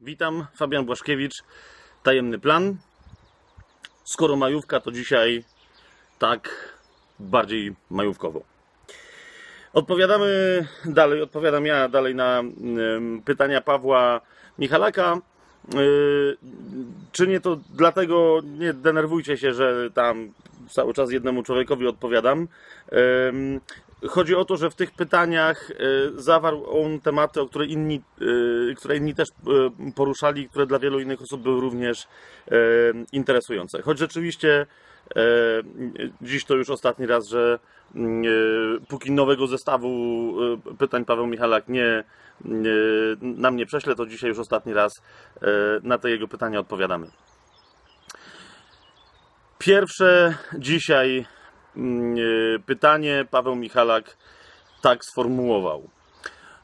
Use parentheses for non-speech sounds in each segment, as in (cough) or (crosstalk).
Witam, Fabian Błaszkiewicz, Tajemny Plan. Skoro majówka, to dzisiaj tak bardziej majówkowo. Odpowiadamy dalej, odpowiadam ja dalej na pytania Pawła Michalaka. Yy, czynię to dlatego, nie denerwujcie się, że tam cały czas jednemu człowiekowi odpowiadam. Chodzi o to, że w tych pytaniach y, zawarł on tematy, o które inni, y, które inni też y, poruszali, które dla wielu innych osób były również interesujące. Choć rzeczywiście dziś to już ostatni raz, że y, póki nowego zestawu pytań Paweł Michalak nie, y, nam nie prześle, to dzisiaj już ostatni raz na te jego pytania odpowiadamy. Pierwsze dzisiaj mm, pytanie Paweł Michalak tak sformułował.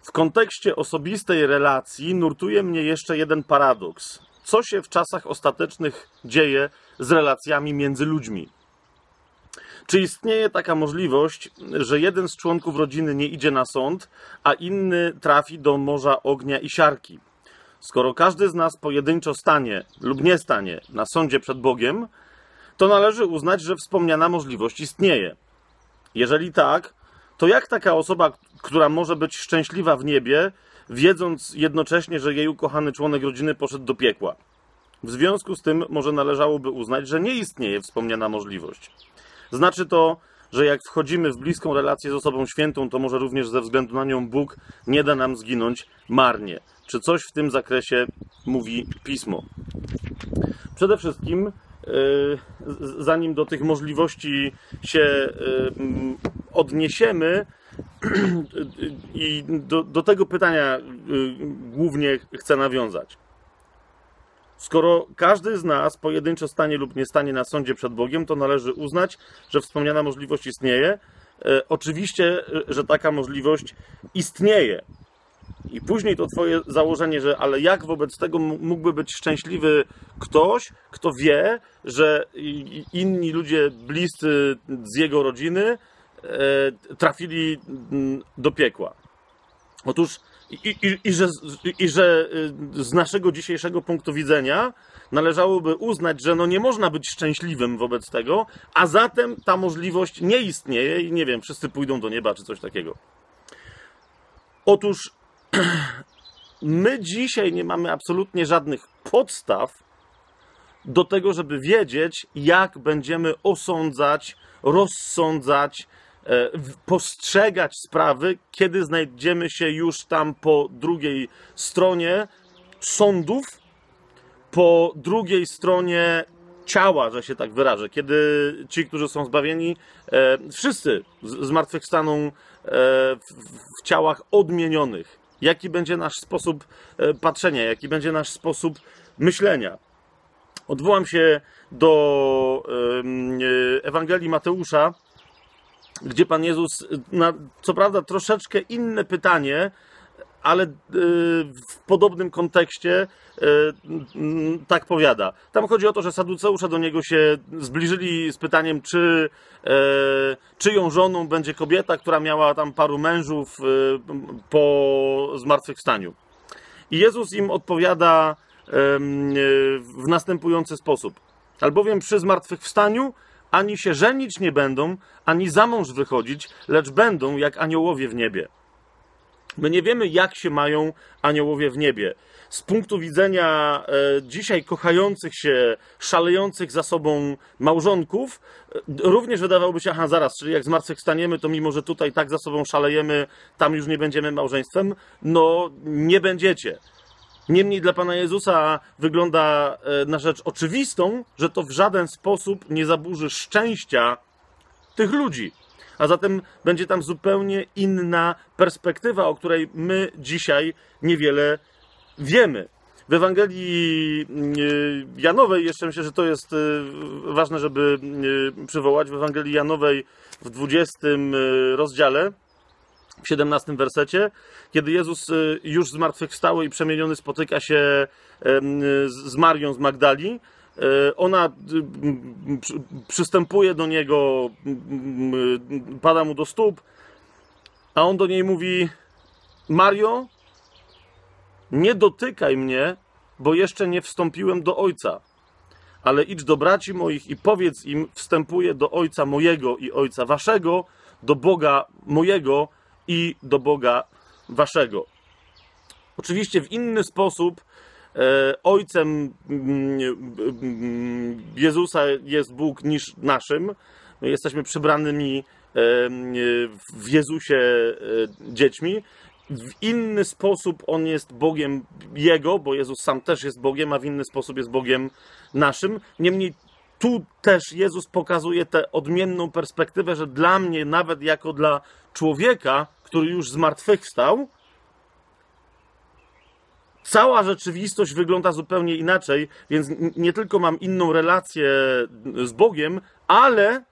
W kontekście osobistej relacji nurtuje mnie jeszcze jeden paradoks. Co się w czasach ostatecznych dzieje z relacjami między ludźmi? Czy istnieje taka możliwość, że jeden z członków rodziny nie idzie na sąd, a inny trafi do morza ognia i siarki? Skoro każdy z nas pojedynczo stanie lub nie stanie na sądzie przed Bogiem, to należy uznać, że wspomniana możliwość istnieje. Jeżeli tak, to jak taka osoba, która może być szczęśliwa w niebie, wiedząc jednocześnie, że jej ukochany członek rodziny poszedł do piekła? W związku z tym może należałoby uznać, że nie istnieje wspomniana możliwość. Znaczy to, że jak wchodzimy w bliską relację z osobą świętą, to może również ze względu na nią Bóg nie da nam zginąć marnie. Czy coś w tym zakresie mówi pismo? Przede wszystkim zanim do tych możliwości się mm, odniesiemy (clears throat) i do, do tego pytania yy, głównie chcę nawiązać. Skoro każdy z nas pojedynczo stanie lub nie stanie na sądzie przed Bogiem, to należy uznać, że wspomniana możliwość istnieje. E, Oczywiście, że taka możliwość istnieje. I później to twoje założenie, że ale jak wobec tego mógłby być szczęśliwy ktoś, kto wie, że inni ludzie bliscy z jego rodziny e, trafili mm, do piekła. Otóż i, i, i, że, i że y, z naszego dzisiejszego punktu widzenia należałoby uznać, że no nie można być szczęśliwym wobec tego, a zatem ta możliwość nie istnieje i nie wiem, wszyscy pójdą do nieba czy coś takiego. Otóż my dzisiaj nie mamy absolutnie żadnych podstaw do tego, żeby wiedzieć, jak będziemy osądzać, rozsądzać, e, postrzegać sprawy, kiedy znajdziemy się już tam po drugiej stronie sądów, po drugiej stronie ciała, że się tak wyrażę, kiedy ci, którzy są zbawieni, e, wszyscy zmartwychwstaną e, w ciałach odmienionych. Jaki będzie nasz sposób e, patrzenia, jaki będzie nasz sposób myślenia. Odwołam się do e, Ewangelii Mateusza, gdzie Pan Jezus, e, na co prawda troszeczkę inne pytanie, ale e, w podobnym kontekście m, tak powiada. Tam chodzi o to, że Saduceusze do niego się zbliżyli z pytaniem, czy e, czyją żoną będzie kobieta, która miała tam paru mężów e, po zmartwychwstaniu. I Jezus im odpowiada w następujący sposób. Albowiem przy zmartwychwstaniu ani się żenić nie będą, ani za mąż wychodzić, lecz będą jak aniołowie w niebie. My nie wiemy, jak się mają aniołowie w niebie. Z punktu widzenia e, dzisiaj kochających się, szalejących za sobą małżonków, e, również wydawałoby się, aha, zaraz, czyli jak zmartwychwstaniemy, to mimo, że tutaj tak za sobą szalejemy, tam już nie będziemy małżeństwem, no nie będziecie. Niemniej dla Pana Jezusa wygląda e, na rzecz oczywistą, że to w żaden sposób nie zaburzy szczęścia tych ludzi. A zatem będzie tam zupełnie inna perspektywa, o której my dzisiaj niewiele wiemy. W Ewangelii y, Janowej, jeszcze myślę, że to jest y, ważne, żeby y, przywołać, w Ewangelii Janowej w 20 y, rozdziale, w 17 wersecie, kiedy Jezus już zmartwychwstały i przemieniony spotyka się z Marią z Magdali, ona y, przystępuje do niego, m, m, pada mu do stóp, a on do niej mówi: Mario, nie dotykaj mnie, bo jeszcze nie wstąpiłem do Ojca. Ale idź do braci moich i powiedz im: Wstępuję do Ojca mojego i Ojca waszego, do Boga mojego i do Boga waszego. Oczywiście w inny sposób e, ojcem mm, mm, Jezusa jest Bóg niż naszym. My jesteśmy przybranymi e, w Jezusie e, dziećmi. W inny sposób on jest Bogiem Jego, bo Jezus sam też jest Bogiem, a w inny sposób jest Bogiem naszym. Niemniej tu też Jezus pokazuje tę odmienną perspektywę, że dla mnie, nawet jako dla człowieka, który już zmartwychwstał, cała rzeczywistość wygląda zupełnie inaczej, więc nie tylko mam inną relację z Bogiem, ale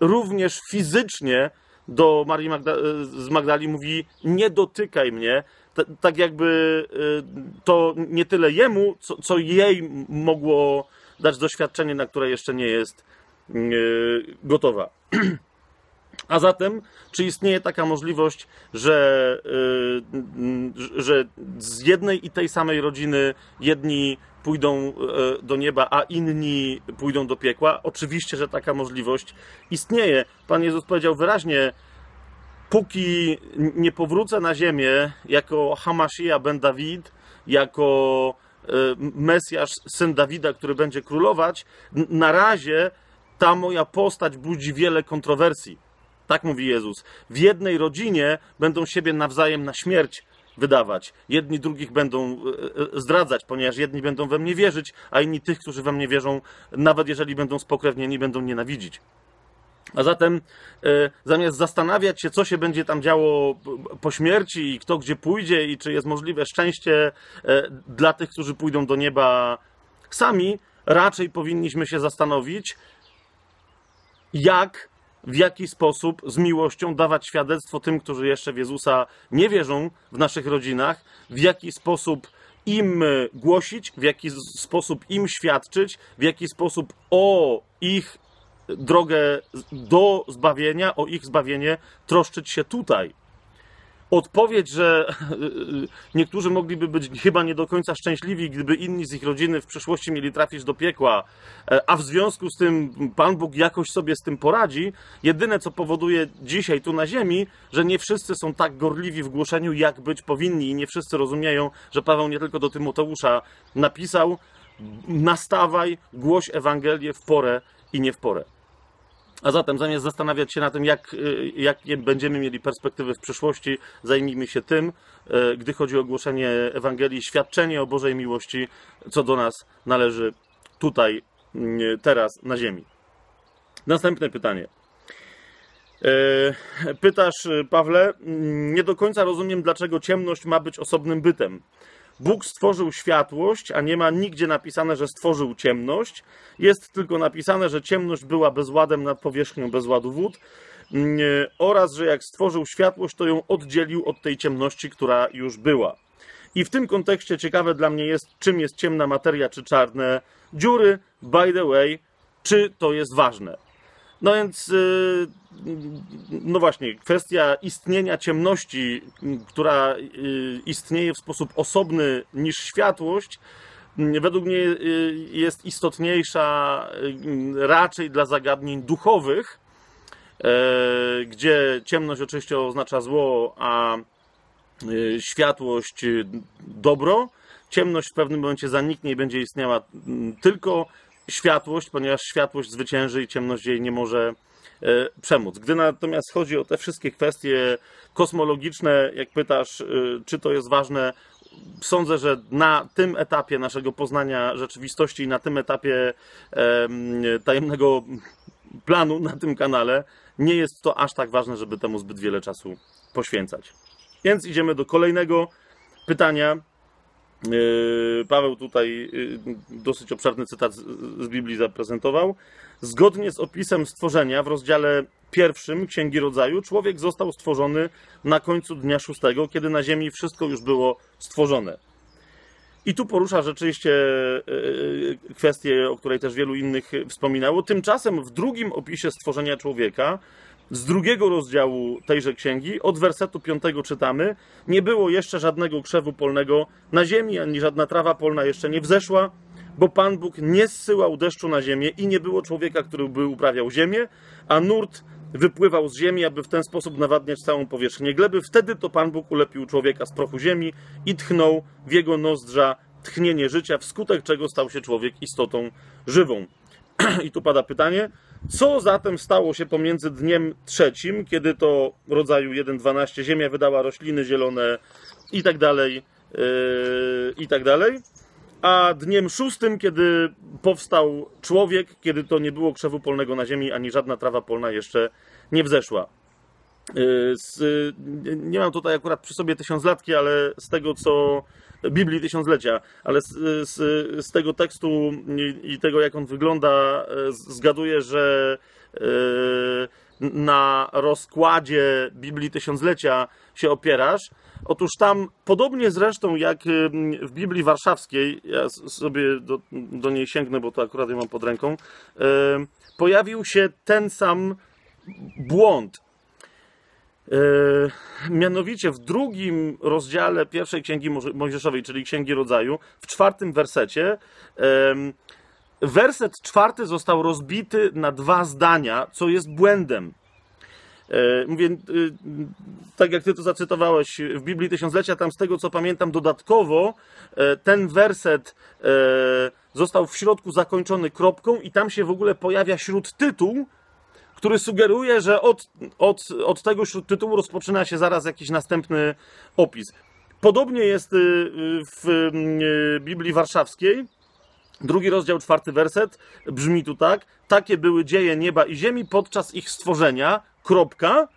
również fizycznie do Marii Magda z Magdali mówi: Nie dotykaj mnie. T tak jakby y, to nie tyle jemu, co, co jej mogło dać doświadczenie, na które jeszcze nie jest y, gotowa. (clears throat) A zatem, czy istnieje taka możliwość, że, yy, że z jednej i tej samej rodziny jedni pójdą yy, do nieba, a inni pójdą do piekła? Oczywiście, że taka możliwość istnieje. Pan Jezus powiedział wyraźnie, póki nie powrócę na ziemię jako Hamasija ben Dawid, jako yy, Mesjasz, syn Dawida, który będzie królować, na razie ta moja postać budzi wiele kontrowersji. Tak mówi Jezus. W jednej rodzinie będą siebie nawzajem na śmierć wydawać. Jedni drugich będą e, e, zdradzać, ponieważ jedni będą we mnie wierzyć, a inni tych, którzy we mnie wierzą, nawet jeżeli będą spokrewnieni, będą nienawidzić. A zatem e, zamiast zastanawiać się, co się będzie tam działo po śmierci i kto gdzie pójdzie i czy jest możliwe szczęście dla tych, którzy pójdą do nieba sami, raczej powinniśmy się zastanowić, jak w jaki sposób z miłością dawać świadectwo tym, którzy jeszcze w Jezusa nie wierzą w naszych rodzinach, w jaki sposób im głosić, w jaki sposób im świadczyć, w jaki sposób o ich drogę do zbawienia, o ich zbawienie troszczyć się tutaj odpowiedź, że (laughs) niektórzy mogliby być chyba nie do końca szczęśliwi, gdyby inni z ich rodziny w przyszłości mieli trafić do piekła, e, a w związku z tym Pan Bóg jakoś sobie z tym poradzi. Jedyne, co powoduje dzisiaj tu na ziemi, że nie wszyscy są tak gorliwi w głoszeniu, jak być powinni i nie wszyscy rozumieją, że Paweł nie tylko do Tymoteusza napisał nastawaj, głoś Ewangelię w porę i nie w porę. A zatem zamiast zastanawiać się na tym, jak, y, jakie będziemy mieli perspektywy w przyszłości, zajmijmy się tym, y, gdy chodzi o głoszenie Ewangelii, świadczenie o Bożej miłości, co do nas należy tutaj, y, teraz, na ziemi. Następne pytanie. Pytasz, Pawle, nie do końca rozumiem, dlaczego ciemność ma być osobnym bytem. Bóg stworzył światłość, a nie ma nigdzie napisane, że stworzył ciemność. Jest tylko napisane, że ciemność była bezładem nad powierzchnią bezładu wód mm, oraz, że jak stworzył światłość, to ją oddzielił od tej ciemności, która już była. I w tym kontekście ciekawe dla mnie jest, czym jest ciemna materia czy czarne dziury. By the way, czy to jest ważne? No więc, y, no właśnie, kwestia istnienia ciemności, która y, istnieje w sposób osobny niż światłość, według mnie y, jest istotniejsza raczej dla zagadnień duchowych, e, gdzie ciemność oczywiście oznacza zło, a światłość dobro. Ciemność w pewnym momencie zaniknie i będzie istniała tylko światłość, ponieważ światłość zwycięży i ciemność jej nie może e, przemóc. Gdy natomiast chodzi o te wszystkie kwestie kosmologiczne, jak pytasz, e, czy to jest ważne, sądzę, że na tym etapie naszego poznania rzeczywistości i na tym etapie tajemnego planu na tym kanale nie jest to aż tak ważne, żeby temu zbyt wiele czasu poświęcać. Więc idziemy do kolejnego pytania. Yy, Paweł tutaj yy, dosyć obszerny cytat z Biblii zaprezentował. Zgodnie z opisem stworzenia w rozdziale pierwszym Księgi Rodzaju, człowiek został stworzony na końcu dnia szóstego, kiedy na ziemi wszystko już było stworzone. I tu porusza rzeczywiście yy, kwestię, o której też wielu innych wspominało. Tymczasem w drugim opisie stworzenia człowieka z drugiego rozdziału tejże księgi, od wersetu piątego czytamy: Nie było jeszcze żadnego krzewu polnego na ziemi, ani żadna trawa polna jeszcze nie wzeszła, bo Pan Bóg nie zsyłał deszczu na ziemię i nie było człowieka, który by uprawiał ziemię, a nurt wypływał z ziemi, aby w ten sposób nawadniać całą powierzchnię gleby. Wtedy to Pan Bóg ulepił człowieka z prochu ziemi i tchnął w jego nozdrza tchnienie życia, wskutek czego stał się człowiek istotą żywą. (clears throat) I tu pada pytanie, co zatem stało się pomiędzy dniem trzecim, kiedy to rodzaju 1.12 ziemia wydała rośliny zielone i tak dalej, yy, i tak dalej, a dniem szóstym, kiedy powstał człowiek, kiedy to nie było krzewu polnego na ziemi, ani żadna trawa polna jeszcze nie wzeszła. Yy, z, nie mam tutaj akurat przy sobie tysiąclatki, ale z tego co Biblii Tysiąclecia, ale z, z, z tego tekstu i, i, tego, jak on wygląda, zgaduję, że yy, na rozkładzie Biblii Tysiąclecia się opierasz. Otóż tam, podobnie zresztą jak w Biblii Warszawskiej, ja sobie do, do niej sięgnę, bo to akurat ją mam pod ręką, yy, pojawił się ten sam błąd. Yy, mianowicie w drugim rozdziale pierwszej księgi Mojżeszowej, czyli Księgi Rodzaju, w czwartym wersecie, werset czwarty został rozbity na dwa zdania, co jest błędem. Yy, mówię, tak jak ty to zacytowałeś w Biblii Tysiąclecia, tam z tego co pamiętam dodatkowo, ten werset został w środku zakończony kropką i tam się w ogóle pojawia śródtytuł, który sugeruje, że od, od, od tego tytułu rozpoczyna się zaraz jakiś następny opis. Podobnie jest y, w y, Biblii Warszawskiej. Drugi rozdział, czwarty werset brzmi tu tak: Takie były dzieje nieba i ziemi podczas ich stworzenia. Kropka.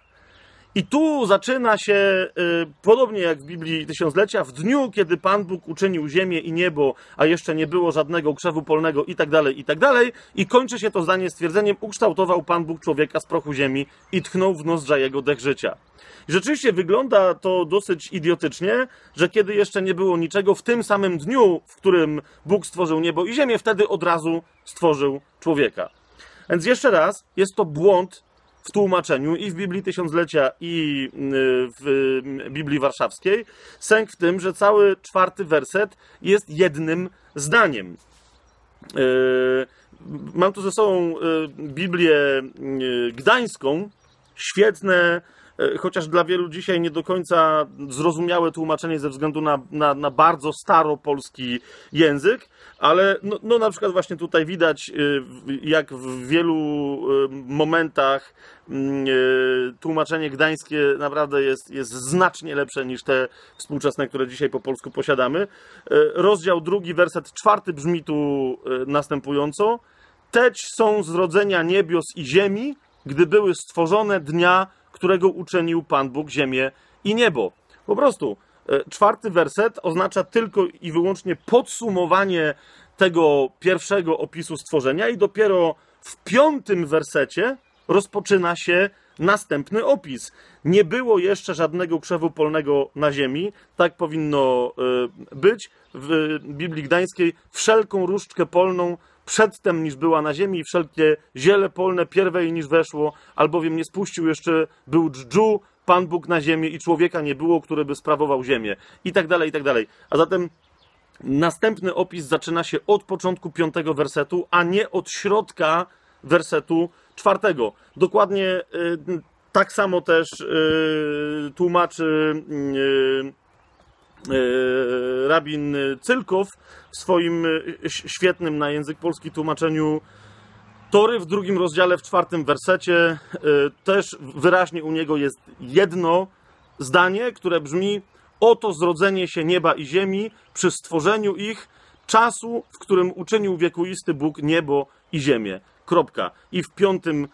I tu zaczyna się, y, podobnie jak w Biblii Tysiąclecia, w dniu, kiedy Pan Bóg uczynił ziemię i niebo, a jeszcze nie było żadnego krzewu polnego i tak dalej, i tak dalej. I kończy się to zdanie stwierdzeniem, ukształtował Pan Bóg człowieka z prochu ziemi i tchnął w nozdrza jego dech życia. Rzeczywiście wygląda to dosyć idiotycznie, że kiedy jeszcze nie było niczego, w tym samym dniu, w którym Bóg stworzył niebo i ziemię, wtedy od razu stworzył człowieka. Więc jeszcze raz, jest to błąd w tłumaczeniu i w Biblii Tysiąclecia, i y, w Biblii Warszawskiej. Sęk w tym, że cały czwarty werset jest jednym zdaniem. Y, mam tu ze sobą y, Biblię Gdańską, świetne E, chociaż dla wielu dzisiaj nie do końca zrozumiałe tłumaczenie ze względu na, na, na bardzo staropolski język, ale no, no na przykład właśnie tutaj widać, e, jak w wielu e, momentach mm, tłumaczenie gdańskie naprawdę jest, jest znacznie lepsze niż te współczesne, które dzisiaj po polsku posiadamy. Rozdział drugi, werset czwarty brzmi tu następująco. Teć są zrodzenia niebios i ziemi, gdy były stworzone dnia którego uczynił Pan Bóg ziemię i niebo. Po prostu e, czwarty werset oznacza tylko i wyłącznie podsumowanie tego pierwszego opisu stworzenia, i dopiero w piątym wersecie rozpoczyna się następny opis. Nie było jeszcze żadnego krzewu polnego na ziemi, tak powinno e, być. W Biblii Gdańskiej wszelką różdżkę polną przedtem niż była na ziemi i wszelkie ziele polne pierwej niż weszło, albowiem nie spuścił jeszcze był dżdżu, Pan Bóg na ziemię i człowieka nie było, który by sprawował ziemię. I tak dalej, i tak dalej. A zatem następny opis zaczyna się od początku piątego wersetu, a nie od środka wersetu czwartego. Dokładnie y, tak samo też y, tłumaczy y, E, rabin Cylkow w swoim e, świetnym na język polski tłumaczeniu Tory w drugim rozdziale, w czwartym wersecie, też wyraźnie u niego jest jedno zdanie, które brzmi: Oto zrodzenie się nieba i ziemi przy stworzeniu ich, czasu, w którym uczynił wiekuisty Bóg niebo i ziemię. Kropka. I w piątym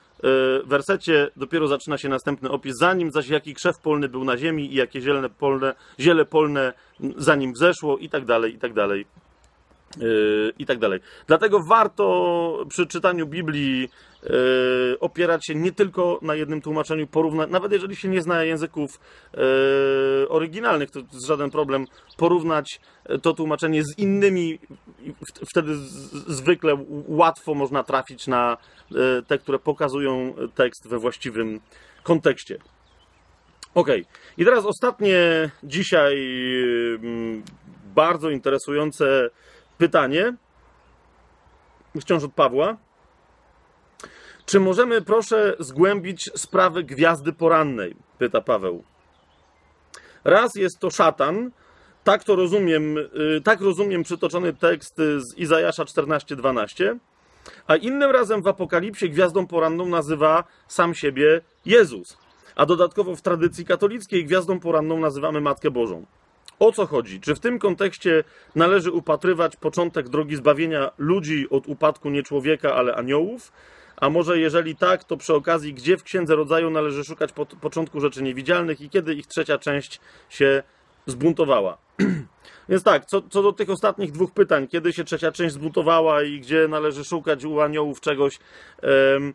wersecie dopiero zaczyna się następny opis, zanim zaś jaki krzew polny był na ziemi i jakie zielone polne, ziele polne zanim wzeszło i tak dalej, i tak dalej. Yy, i tak dalej. Dlatego warto przy czytaniu Biblii opierać się nie tylko na jednym tłumaczeniu, porównać, nawet jeżeli się nie zna języków yy, oryginalnych, to jest żaden problem, porównać to tłumaczenie z innymi, wtedy zwykle łatwo można trafić na te, które pokazują tekst we właściwym kontekście. Ok, i teraz ostatnie dzisiaj bardzo interesujące pytanie, wciąż od Pawła. Czy możemy, proszę, zgłębić sprawę gwiazdy porannej? Pyta Paweł. Raz jest to szatan, tak to rozumiem, y, tak rozumiem przytoczony tekst z Izajasza 14:12, a innym razem w Apokalipsie gwiazdą poranną nazywa sam siebie Jezus. A dodatkowo w tradycji katolickiej gwiazdą poranną nazywamy Matkę Bożą. O co chodzi? Czy w tym kontekście należy upatrywać początek drogi zbawienia ludzi od upadku nie człowieka, ale aniołów? A może jeżeli tak, to przy okazji, gdzie w Księdze Rodzaju należy szukać po początku rzeczy niewidzialnych i kiedy ich trzecia część się zbuntowała? (clears throat) Więc tak, co, co, do tych ostatnich dwóch pytań, kiedy się trzecia część zbuntowała i gdzie należy szukać u aniołów czegoś, um,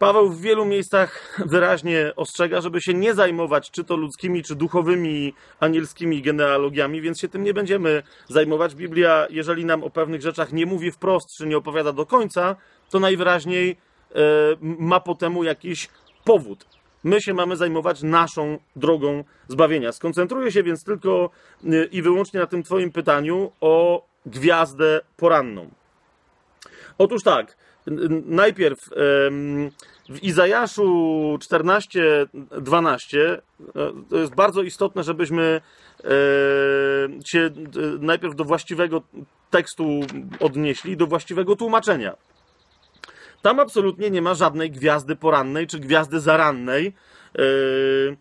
Paweł w wielu miejscach wyraźnie ostrzega, żeby się nie zajmować czy to ludzkimi, czy duchowymi, anielskimi genealogiami, więc się tym nie będziemy zajmować. Biblia, jeżeli nam o pewnych rzeczach nie mówi wprost, czy nie opowiada do końca, to najwyraźniej e, ma po temu jakiś powód. My się mamy zajmować naszą drogą zbawienia. Skoncentruję się więc tylko e, i wyłącznie na tym Twoim pytaniu o gwiazdę poranną. Otóż tak, najpierw w Izajaszu 14:12 e, to jest bardzo istotne, żebyśmy się najpierw do właściwego tekstu odnieśli, do właściwego tłumaczenia. Tam absolutnie nie ma żadnej gwiazdy porannej czy gwiazdy zarannej. Yy,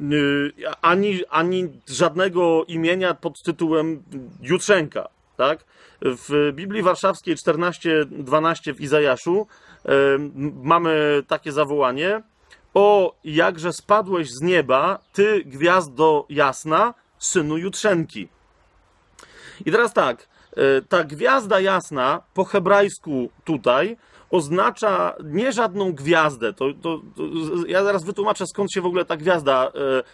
yy, ani, ani żadnego imienia pod tytułem Jutrzenka. Tak? W Biblii Warszawskiej 14:12 w Izajaszu yy, mamy takie zawołanie: O, jakże spadłeś z nieba, ty gwiazdo jasna, synu Jutrzenki. I teraz tak, ta gwiazda jasna po hebrajsku tutaj oznacza nie żadną gwiazdę. To, to, to, ja zaraz wytłumaczę, skąd się w ogóle ta gwiazda e,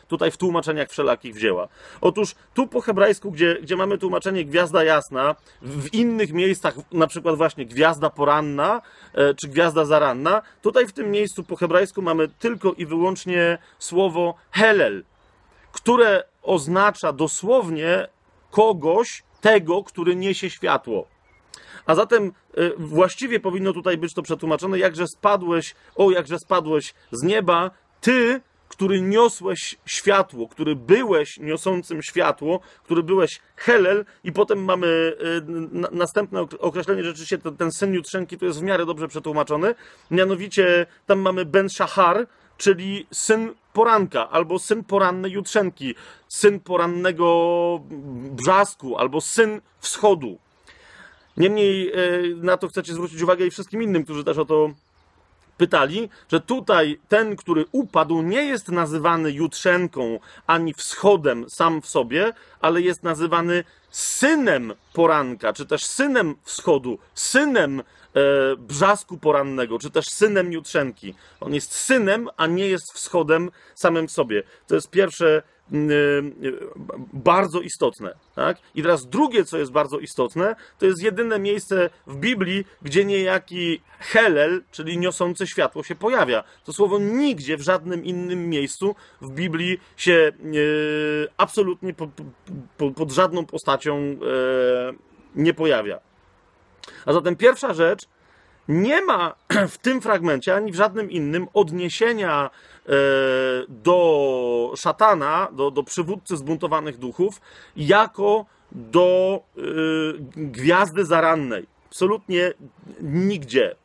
tutaj w tłumaczeniach wszelakich wzięła. Otóż tu po hebrajsku, gdzie, gdzie mamy tłumaczenie gwiazda jasna, w innych miejscach, na przykład właśnie gwiazda poranna e, czy gwiazda zaranna, tutaj w tym miejscu po hebrajsku mamy tylko i wyłącznie słowo helel, które oznacza dosłownie kogoś, tego, który niesie światło. A zatem y, właściwie powinno tutaj być to przetłumaczone, jakże spadłeś, o jakże spadłeś z nieba, ty, który niosłeś światło, który byłeś niosącym światło, który byłeś Helel i potem mamy y, następne określenie, rzeczywiście ten, ten syn Jutrzenki to jest w miarę dobrze przetłumaczony, mianowicie tam mamy Ben Shahar, czyli syn poranka, albo syn porannej Jutrzenki, syn porannego brzasku, albo syn wschodu. Niemniej e, na to chcecie zwrócić uwagę i wszystkim innym, którzy też o to pytali, że tutaj ten, który upadł, nie jest nazywany jutrzenką ani wschodem sam w sobie, ale jest nazywany synem poranka, czy też synem wschodu, synem e, brzasku porannego, czy też synem jutrzenki. On jest synem, a nie jest wschodem samym w sobie. To jest pierwsze bardzo istotne. Tak? I teraz drugie, co jest bardzo istotne, to jest jedyne miejsce w Biblii, gdzie niejaki Helel, czyli niosący światło, się pojawia. To słowo nigdzie w żadnym innym miejscu w Biblii się y, absolutnie pod, żadną postacią nie pojawia. A zatem pierwsza rzecz, nie ma (clears throat) w tym fragmencie ani w żadnym innym odniesienia do szatana, do, do przywódcy zbuntowanych duchów, jako do e, gwiazdy zarannej. Absolutnie nigdzie.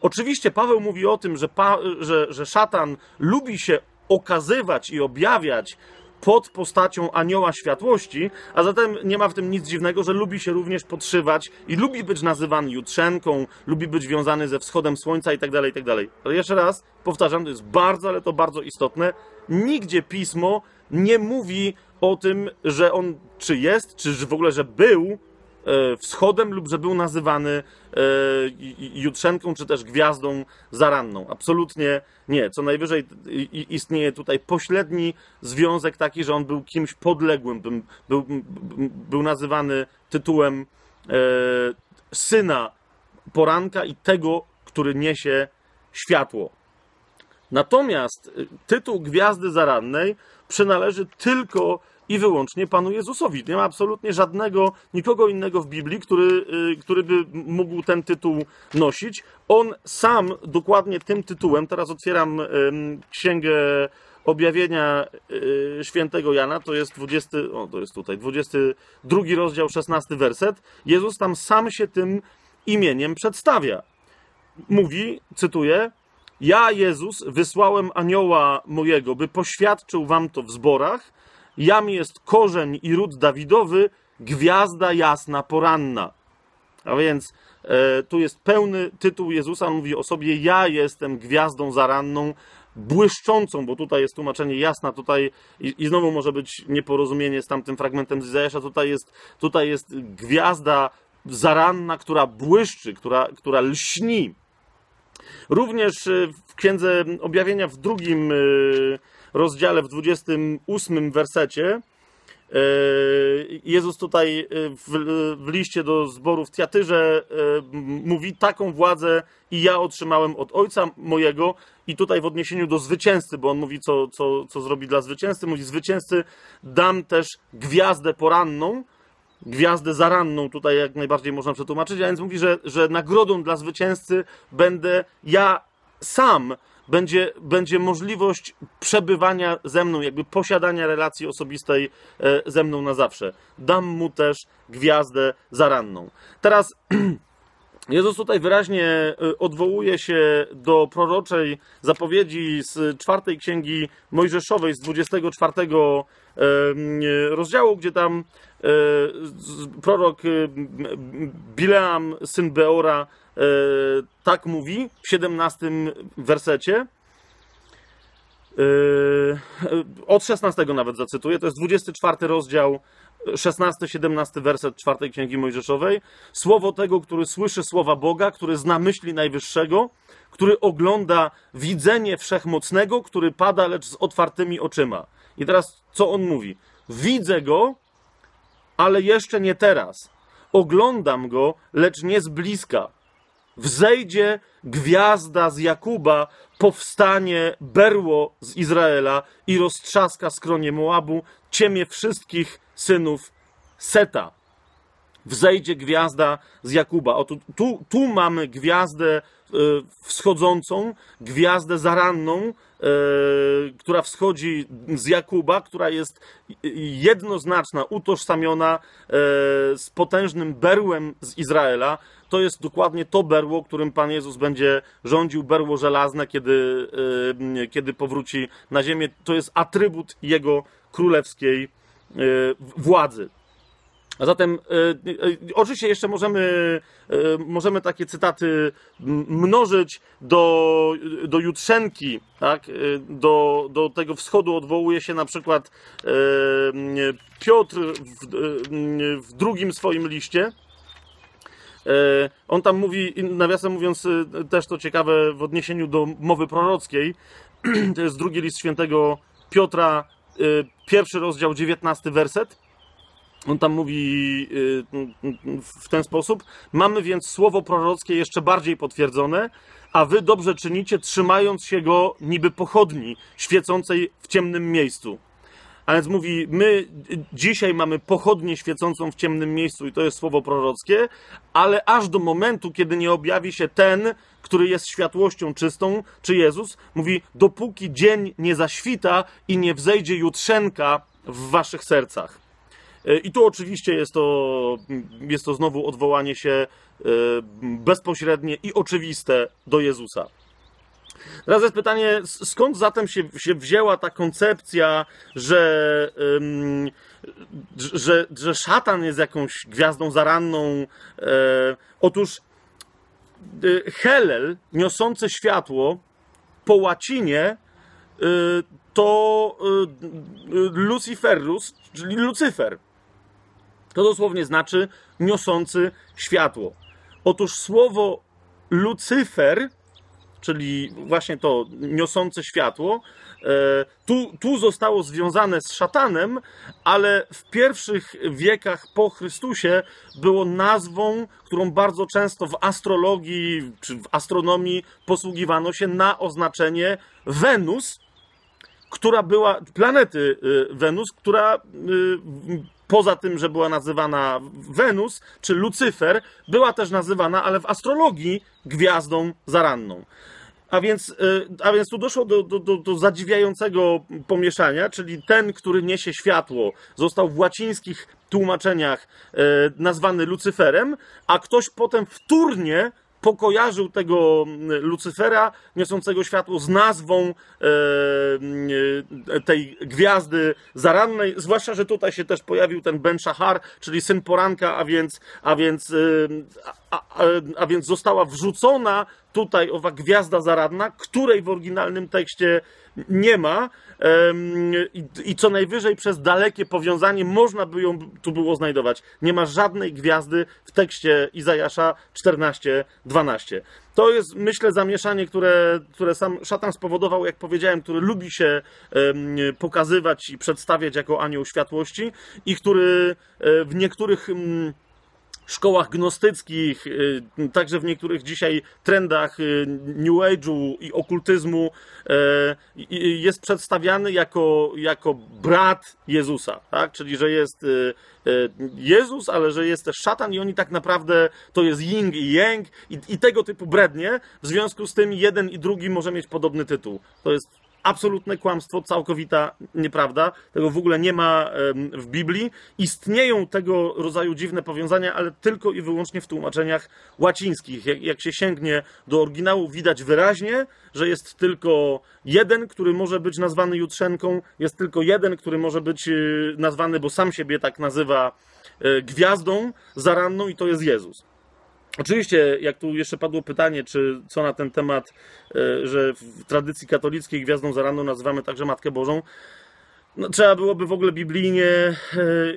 Oczywiście Paweł mówi o tym, że, pa, że, że szatan lubi się okazywać i objawiać pod postacią anioła światłości, a zatem nie ma w tym nic dziwnego, że lubi się również podszywać i lubi być nazywany jutrzenką, lubi być wiązany ze wschodem słońca itd., tak itd. Tak ale jeszcze raz powtarzam, to jest bardzo, ale to bardzo istotne. Nigdzie pismo nie mówi o tym, że on czy jest, czy w ogóle, że był wschodem lub że był nazywany e, jutrzenką czy też gwiazdą zaranną. Absolutnie nie. Co najwyżej istnieje tutaj pośredni związek taki, że on był kimś podległym, był, był nazywany tytułem e, syna poranka i tego, który niesie światło. Natomiast tytuł Gwiazdy Zarannej przynależy tylko i wyłącznie Panu Jezusowi. Nie ma absolutnie żadnego, nikogo innego w Biblii, który, y, który by mógł ten tytuł nosić. On sam dokładnie tym tytułem, teraz otwieram księgę objawienia y, świętego Jana, to jest 20, o to jest tutaj, 22 rozdział, 16 werset. Jezus tam sam się tym imieniem przedstawia. Mówi, cytuję, ja, Jezus, wysłałem anioła mojego, by poświadczył wam to w zborach. Jam jest korzeń i ród Dawidowy, gwiazda jasna poranna. A więc e, tu jest pełny tytuł Jezusa. On mówi o sobie: Ja jestem gwiazdą zaranną, błyszczącą, bo tutaj jest tłumaczenie jasna, tutaj i, i znowu może być nieporozumienie z tamtym fragmentem z Izajasza. Tutaj jest, tutaj jest gwiazda zaranna, która błyszczy, która, która lśni. Również e, w Księdze Objawienia w drugim e, rozdziale, w 28 wersecie, e, Jezus tutaj w, w liście do zboru w Tiatyrze mówi taką władzę i ja otrzymałem od Ojca mojego. I tutaj w odniesieniu do zwycięzcy, bo on mówi co, co, co zrobi dla zwycięzcy, mówi zwycięzcy dam też gwiazdę poranną, gwiazdę zaranną, tutaj jak najbardziej można przetłumaczyć, a więc mówi, że, że nagrodą dla zwycięzcy będę ja sam, będzie, będzie możliwość przebywania ze mną, jakby posiadania relacji osobistej e, ze mną na zawsze. Dam mu też gwiazdę zaranną. Teraz (clears throat) Jezus tutaj wyraźnie e, odwołuje się do proroczej zapowiedzi z czwartej księgi Mojżeszowej, z 24 rozdziału, gdzie tam e, prorok Bileam, syn Beora, e, tak mówi w 17 wersecie. Od 16 nawet zacytuję, to jest 24 rozdział 16-17 werset czwartej Księgi Mojżeszowej. Słowo tego, który słyszy słowa Boga, który zna myśli Najwyższego, który ogląda widzenie Wszechmocnego, który pada, lecz z otwartymi oczyma. I teraz co on mówi? Widzę go, ale jeszcze nie teraz. Oglądam go, lecz nie z bliska. Wzejdzie gwiazda z Jakuba, powstanie berło z Izraela i roztrzaska skronie Moabu, ciemię wszystkich synów Seta. Wzejdzie gwiazda z Jakuba. Oto tu, tu mamy gwiazdę wschodzącą, gwiazdę zaranną, e, która wschodzi z Jakuba, która jest jednoznaczna, utożsamiona e, z potężnym berłem z Izraela. To jest dokładnie to berło, którym Pan Jezus będzie rządził, berło żelazne, kiedy, kiedy powróci na ziemię. To jest atrybut Jego królewskiej władzy. A zatem y, y, oczywiście jeszcze możemy, możemy takie cytaty mnożyć do, do Jutrzenki, tak? do, do tego wschodu odwołuje się na przykład Piotr w, w drugim swoim liście. On tam mówi, nawiasem mówiąc, też to ciekawe w odniesieniu do mowy prorockiej. (clears throat) To jest drugi list świętego Piotra, pierwszy rozdział, dziewiętnasty werset. On tam mówi y, w ten sposób: Mamy więc słowo prorockie jeszcze bardziej potwierdzone, a wy dobrze czynicie, trzymając się go niby pochodni świecącej w ciemnym miejscu. A więc mówi, my dzisiaj mamy pochodnię świecącą w ciemnym miejscu i to jest słowo prorockie, ale aż do momentu, kiedy nie objawi się ten, który jest światłością czystą, czy Jezus, mówi, dopóki dzień nie zaświta i nie wzejdzie jutrzenka w waszych sercach. E, I tu oczywiście jest to, jest to znowu odwołanie się e, bezpośrednie i oczywiste do Jezusa. Teraz jest pytanie, skąd zatem się, się wzięła ta koncepcja, że, ym, że, że szatan jest jakąś gwiazdą zaranną? E, otóż y, Helel, niosący światło, po łacinie y, to y, Luciferus, czyli Lucyfer. To dosłownie znaczy niosący światło. Otóż słowo Lucyfer czyli właśnie to niosące światło, e, tu, tu zostało związane z szatanem, ale w pierwszych wiekach po Chrystusie było nazwą, którą bardzo często w astrologii czy w astronomii posługiwano się na oznaczenie Wenus, która była, planety y, Wenus, która y, poza tym, że była nazywana Wenus czy Lucyfer, była też nazywana, ale w astrologii, gwiazdą zaranną. A więc, y, a więc tu doszło do, do, do, do zadziwiającego pomieszania, czyli ten, który niesie światło, został w łacińskich tłumaczeniach nazwany Lucyferem, a ktoś potem wtórnie pokojarzył tego mm, Lucyfera niosącego światło z nazwą e, e, tej gwiazdy zarannej, zwłaszcza, że tutaj się też pojawił ten Ben Shahar, czyli syn poranka, a więc, a więc, e, a, a, a więc została wrzucona tutaj owa gwiazda zaradna, której w oryginalnym tekście nie ma i co najwyżej przez dalekie powiązanie można by ją tu było znajdować. Nie ma żadnej gwiazdy w tekście Izajasza 14:12. To jest, myślę, zamieszanie, które, które sam szatan spowodował, jak powiedziałem, który lubi się pokazywać i przedstawiać jako anioł światłości i który e, w niektórych szkołach gnostyckich, y, także w niektórych dzisiaj trendach y, New Age'u i okultyzmu y, jest przedstawiany jako, jako brat Jezusa, tak? czyli że jest Jezus, ale że jest też szatan i oni tak naprawdę to jest yin i yang i, i tego typu brednie, w związku z tym jeden i drugi może mieć podobny tytuł. To jest absolutne kłamstwo, całkowita nieprawda. Tego w ogóle nie ma w Biblii. Istnieją tego rodzaju dziwne powiązania, ale tylko i wyłącznie w tłumaczeniach łacińskich. Jak, jak się sięgnie do oryginału, widać wyraźnie, że jest tylko jeden, który może być nazwany Jutrzenką, jest tylko jeden, który może być y, nazwany, bo sam siebie tak nazywa, y, gwiazdą zaranną i to jest Jezus. Oczywiście, jak tu jeszcze padło pytanie, czy co na ten temat, e, że w tradycji katolickiej gwiazdą zaranną nazywamy także Matkę Bożą, no, trzeba byłoby w ogóle biblijnie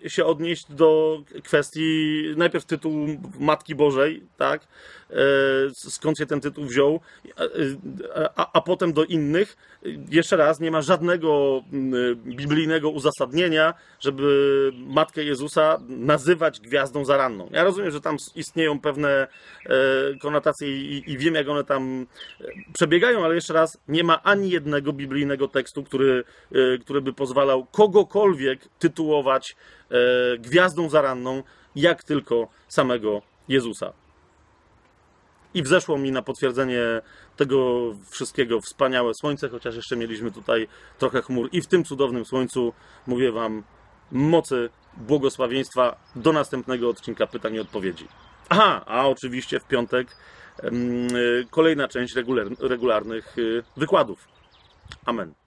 e, się odnieść do kwestii najpierw tytułu Matki Bożej, tak? E, skąd się ten tytuł wziął, a, a, potem do innych. Jeszcze raz, nie ma żadnego biblijnego uzasadnienia, żeby Matkę Jezusa nazywać gwiazdą zaranną. Ja rozumiem, że tam istnieją pewne e, konotacje i, i wiem, jak one tam przebiegają, ale jeszcze raz, nie ma ani jednego biblijnego tekstu, który, który by pozwalał kogokolwiek tytułować gwiazdą zaranną, jak tylko samego Jezusa. I wzeszło mi na potwierdzenie tego wszystkiego wspaniałe słońce, chociaż jeszcze mieliśmy tutaj trochę chmur. I w tym cudownym słońcu mówię Wam mocy, błogosławieństwa. Do następnego odcinka pytań i odpowiedzi. Aha, a oczywiście w piątek kolejna część regularnych y, wykładów. Amen.